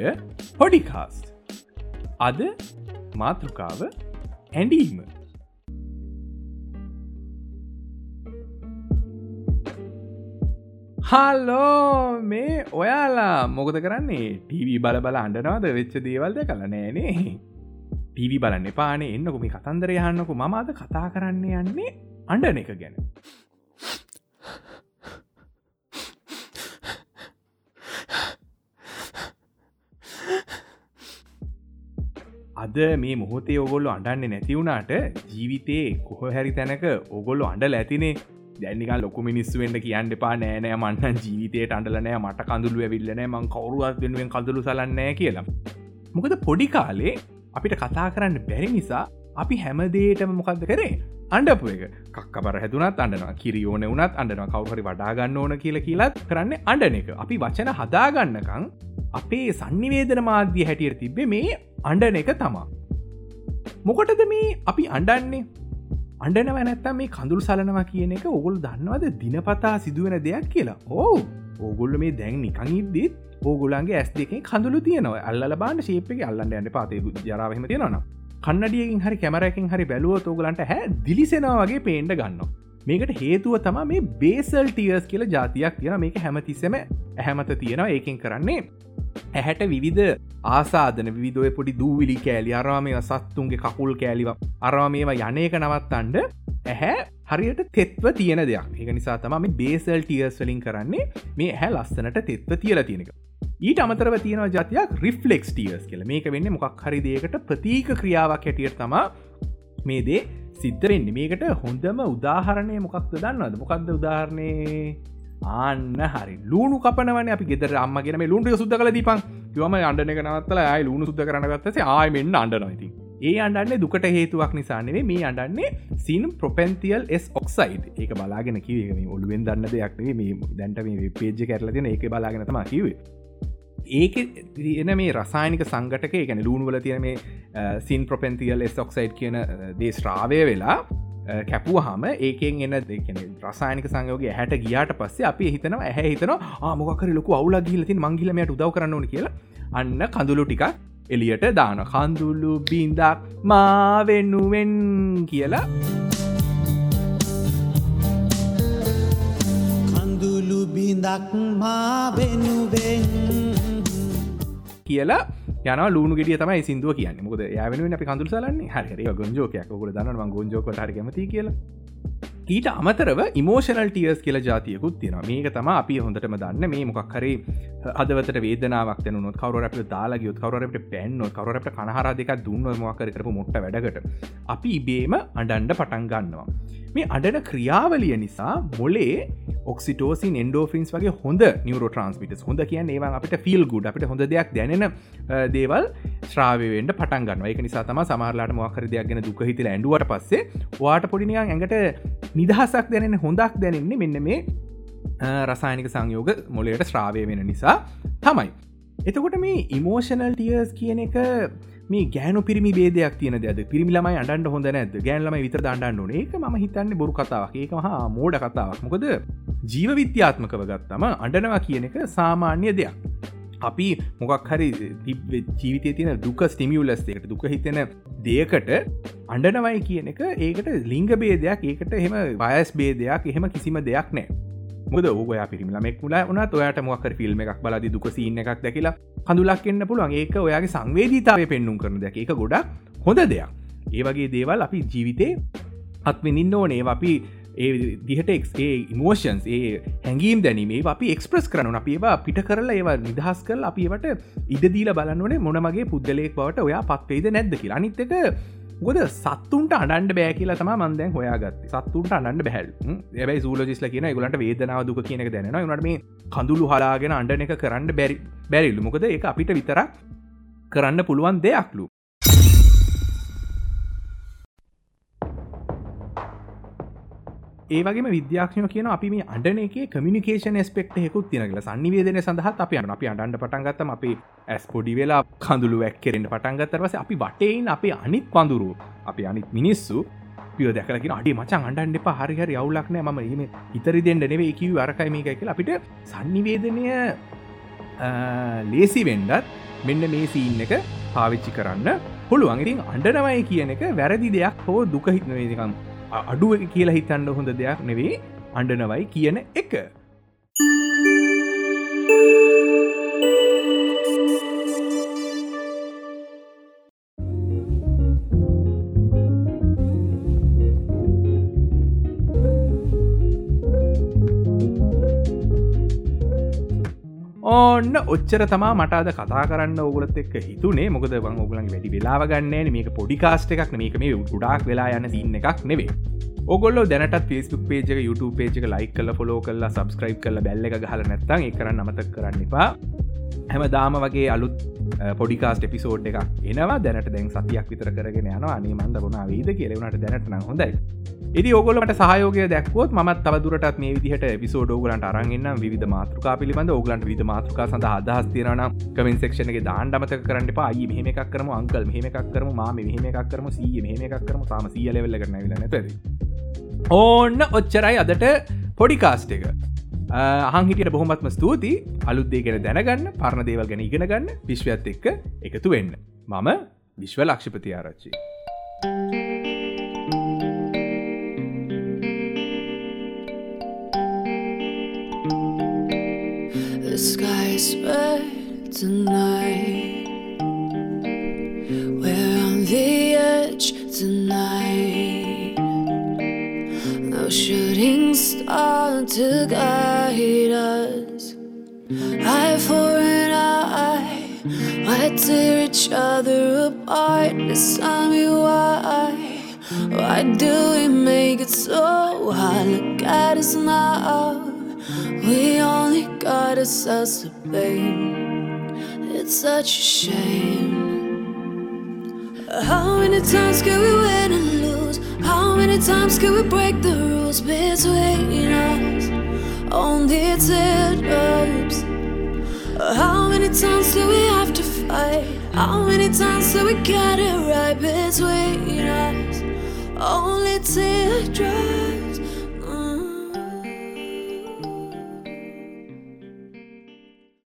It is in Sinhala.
ඔය පොඩිකාස්ට අද මාතෘකාව ඇඩීම හල්ලෝ මේ ඔයාලා මොකද කරන්නේ? ටීවී බල බල අන්ඩනවාද වෙච්ච දේවල්ද කළ නෑනේ ටීවි බලන්න පානේ එන්නකොම කතන්දර යන්නකු මම අද කතා කරන්න යන්නේ අන්ඩන එක ගැන. අද මේ මොහොතේ ඔගොල්ලො අඩන්න නැතිවුණට ජීවිතේ කොහ හැරි තැනක ඔගොල්ලො අඩ ඇතිනේ. දැනික ලොක මිනිස්සුවෙන්ට කියන්න එපා. නෑනෑ මන්න ජීවිතයට අන්ඩලනෑ මට කඳුළු ඇවිල්ලනෑ මං කවරුවත් වෙනුවෙන් කඳුළු සලන්නෑ කියලා. මොකද පොඩි කාලේ අපිට කතා කරන්න බැරි නිසා අපි හැමදේටම මොකක්ද කරේ? අන්ඩපු එක. කක්කබර හැතුනත් අන්නනවා කිරියෝන වනත් අන්නනවා කවුහරි වඩාගන්න ඕන කියල කියලත් කරන්න අන්ඩන එක. අපි වචන හදාගන්නකං අපේ සන්නිවේදන මාධ්‍ය හැටියට තිබ්බේ මේ අන්ඩන එක තමා මොකටද මේ අපි අන්ඩන්නේ අන්ඩනව නැත්තම් මේ කඳුල් සලනවා කියන එක ඔගුල් දන්නවද? දිනපතා සිදුවෙන දෙයක් කියලා. ඕ ඕගොල්ල මේ දැන් නිකං ඉද්දිත් ඕගුලන්ගේ ඇස් දෙකෙන් කඳුළු තියනවා. අල්ල බාන්න ශේපක අල්ලන්න යන්න පාතය ජරාවහම තියෙනවන කන්නඩියකින් හරි කැමරැකින් හරි බැලුව තෝගලන්ට හැ දිලිසෙනවා වගේ පේන්ඩ ගන්න මේකට හේතුව තම මේ බේසල් ටියර්ස් කියල ජාතියක් තියෙන මේක හැමතිස්සම ඇහැමත තියෙනවා. ඒකෙන් කරන්නේ ඇහැට විවිධ ආසාධන විදෝය පොඩි දූවිලි කෑලි අරවාමය සත්තුන්ගේ කකුල් කෑලිව අරවාමේවා යනයක නවත්තන්ඩ ඇහැ හරියට තෙත්ව තියෙන දෙයක්. ඒක නිසා තම බේසල් ටියර්ස් වලින් කරන්නේ මේ ඇහැ ලස්සනට තෙත්ව තියලා තියෙනක ඊට අමතරව තියෙන ජතියක් රිෆ්ලෙක්ස් ටියර්ස් කියල. මේක වෙන්න මොකක් හරි දේකට ප්‍රතීක ක්‍රියාවක් හැටියට තමා මේ දේ සිද්ධරෙන්නේ මේකට හොඳම උදාහරණය මොකක්ද දන්නවද? මොකක්ද උදාහරණය ආන්න හරි. ලුණු කපනවන අපි ගෙදර අම්මගෙන මේ ලුන්ට සුද්ද කල දීපන්. යම අන්ඩන එක නවත්තල අයි ලුණු සුද්ද කරනගත්තස ආයමෙන්න්න අන්ඩනයිති ඒ අන්ඩන්න දුකට හේතුවක් නිසානේ මේ අන්ඩන්නේ සින් ප්‍රපැන්තියල් එස් ඔක්සයිඩ් ඒක බලාගෙන කිවේ ඔලුවෙන් දන්න දෙයක්නේ මේ දැන්ට මේ පේජ කැරලතින ඒක බලාගෙනතම කිවේ ඒක තියෙන මේ රසායනික සංගටක ගැන ලූුණුවල තියෙන මේ සින් ප්‍රපැන්තියල් එස් ඔක්සයිඩ් කියන දේ ශ්‍රාවය වෙලා කැපුව හම ඒකෙන් එන්න දෙකන රසායනික සංයෝගේ හැට ගියාට පස්සේ අපි හිතනවා ඇහැ හිතනවා ආමොකර ලොකු අවුල ගිලතින් මංගිලමයට උදව කරන්න ඕන කියලා. අන්න කඳුලු ටික එලියට දාන කඳුල්ලු බින්දක් මාවෙන්නුවෙන් කියලා. කඳුළු බිඳක් මාවෙනුවෙන් කියලා යන ලුණු ගෙඩිය තමයි සිදුව කියන්න. මුද යාවෙන අපි කඳුල් සලන්නේ. හරි ගොජෝකයක් ොල දන්න ගොජෝක හරි කැමති කියලා. ඊට අමතරව ඉමෝෂනල් ටියස් කියල ජාතියකුත් තියෙන මේක තම අපි හොඳටම දන්න. මේ මොකක් හරේ හදවත වේදනාවක් නොත් කවරට දාලාගයුත් කවරට පැන්න කවරට කනහර දෙක දුන්න මොකර කරපු මොට්ට වැඩකට අපි ඉබේම අඩන්ඩ පටන් ගන්නවා. මේ අඩන ක්‍රියාවලිය නිසා මොලේ ඔක්සිටෝසින් එන්ඩෝෆින්ස් වගේ හොඳ නිවර ට්‍රන්ස්මිටස් හොඳ කියන්න ඒවා අපිට ෆිල් ගුඩ අපිට හොඳ දෙයක් දැනෙන දේවල් ශ්‍රාවවෙන්ට පටන් ගන්න එක නිසා තම සමාරලාට මොකර දෙයක් ගැන දුක හිතල ඇඩුවට පස්සේ වාට පොඩිනියන් ඇඟට නිදහසක් දැනෙන හොඳක් දැනෙන්නේ මෙන්න මේ රසායනික සංයෝග මොලයට ශ්‍රාවය වෙන නිසා තමයි. එතකොට මේ ඉමෝෂනල් ටියර්ස් කියන එක මේ ගෑනු පිරිමි බේදයක් තියන දෙද පිරිමිලමයි අඩන්ට හොඳ නැද ගෑන්ලම විතර දන්නන්න ඕන? ඒක ම හිතන්න බොරු කතාවක්. ඒක හා මෝඩ කතාවක්. මොකද ජීව විද්‍යාත්මකව ගත්තම අඩනවා කියන එක සාමාන්‍ය දෙයක්. අපි මොකක් හරි ජීවිතය තියෙන දුක ස්ටිමියලස් එකට දුක හිතෙන දෙයකට අඩනවයි කියන එක ඒකට ලිංග බේදයක් ඒකට එහෙම වයස් බේදයක් එහෙම කිසිම දෙයක් නෑ. මුද ඔය පිරිමිලමෙක් මුලා වනත් ඔයාට මොකර ෆිල්ම් එකක් බලදි දුක සින්න එකක් දැකිලා හඳුලක් එන්න පුළුවන්. ඒක ඔයාගේ සංවේදීතාව පෙන්නුම් කරන දෙක එක ගොඩක් හොඳ දෙයක්. ඒ වගේ දේවල් අපි ජීවිතේ අත්විනින්න ඕනේ. අපි ඒ දිහට එක්ේ ඉමෝෂන්ස් ඒ හැඟීම් දැනීමේ අපි එක්ස්ප්‍රස් කරන අපේවා පිට කරලා ඒවා නිදහස් කල් අපිවට ඉඩදීල බලන්නවනේ මොනමගේ පුද්ගලයෙක් බවට ඔයා පත්වේද නැද්ද කියලා. අනිත්තක ගොද සත්තුන්ට අඩන්ඩ බෑ කියලා තම මන්දැන් හොයාගත් සත්තුන්ට අඩන්ඩ බැහල් ඇබයි සූලජිස්ල කියන ගලට වේදනාව දුක කියනක දැන නට මේ කඳුළු හලාගෙන අන්ඩන එක කරන්න බැරි බැරිල්ලු මොකද ඒ අපිට විතරක් කරන්න පුළුවන් දෙයක්ලු. ඒවගේ විද්‍යාක්ෂය කියන අපි මේ අඩන එක කමිනිකේෂන් ස්පෙක්ට හෙකුත් තිනගල සනිවේදන සඳහත් අපි අන අපි අඩන්ඩ පටන්ගත්තම අපි ඇස් පොඩි වෙලා කඳුළු වැක්කරෙන්ට පටන්ගත්තරවස අපි වටයින් අපේ අනිත් පඳුරු අපි අනිත් මිනිස්සු පිය දැකලකින අඩි මචන් අන්ඩන්ඩ එපා. හරිහරි අවුලක්නෑ ම එම ඉතරි දෙෙන්ට නෙවේ කිව අරකයි මේක කියලා අපිට සන්නිවේදනය ලේසි වෙන්ඩත් මෙන්න මේ සීන් එක පාවිච්චි කරන්න පුළුවන්. ඉතින් අන්ඩනවයි කියන එක වැරදි දෙයක් හෝ දුක හිතනකම් අඩුව කියලා හිතන්න හොඳ දෙයක් නෙවේ අන්ඩනවයි කියන එක. ඕන්න ඔච්චර තමා මටද කතා කරන්න ඔගලත් එක් හිතුනේ. මොකද වන් ඔගලන් වැඩි වෙලාව ගන්න මේක පොඩිකාස්ට එකක් මේක මේ උඩාක් වෙලා යන්න තින්න එකක් නෙවේ ඔගොල්ල දැනට ෆස්බුක් පේජ YouTube පේජක ලයි කල ෆොලෝ කල්ලා සබස්ක්‍රයිබ් කල බැල්ල එක හල නැත්තන් එක කරන්න අමතක් කරන්න එපා. හැම දාම වගේ අලුත් පොඩිකාස්ට එපිසෝඩ් එක එනවා. දැනට දැන් සතියක් විතර කරගෙන යන අනේ මන්ද ගුණා වීද කියලවනට දැනටන හොඳයි. ඉදි ඔගොලට සහයෝගය දැක්වොත් ම තවදුරට මේ විදිහට පිසෝඩ ගලන්ට අරන්ගන්න විධ මාතෘකා පිළිබඳ ඔගලන්ට විධ මාතෘකා සඳ අදහස් තිරන කමෙන් සක්ෂණගේ දාන්ඩමත කරන්න පායි මෙහම එකක් කරම අංකල් මෙහම එකක් කරම ම මෙහම එකක් කරම සීය මෙහම එකක් කරම. සාම සිය ලෙවල්ල කරන නැත ඕන්න ඔච්චරයි අදට පොඩිකාස්ට එක. අහන්හිටියට බොහොමත්ම ස්තුති අලුත්දේ ගැන දැනගන්න පරණ දේවල් ගැන ඉගෙන ගන්න විශ්වයත් එක්ක එකතු වෙන්න මම විශ්ව ලක්ෂපති ආරච්චි. The sky's red tonight. We're on the edge tonight. Star to guide us. Eye for an eye. Why tear each other apart? Just tell me why. Why do we make it so hard? Look at us now. We only got ourselves to blame. It's such a shame. How many times can we win and lose? How many times can we break the rules between us? Only teardrops. How many times do we have to fight? How many times do we get it right between us? Only teardrops.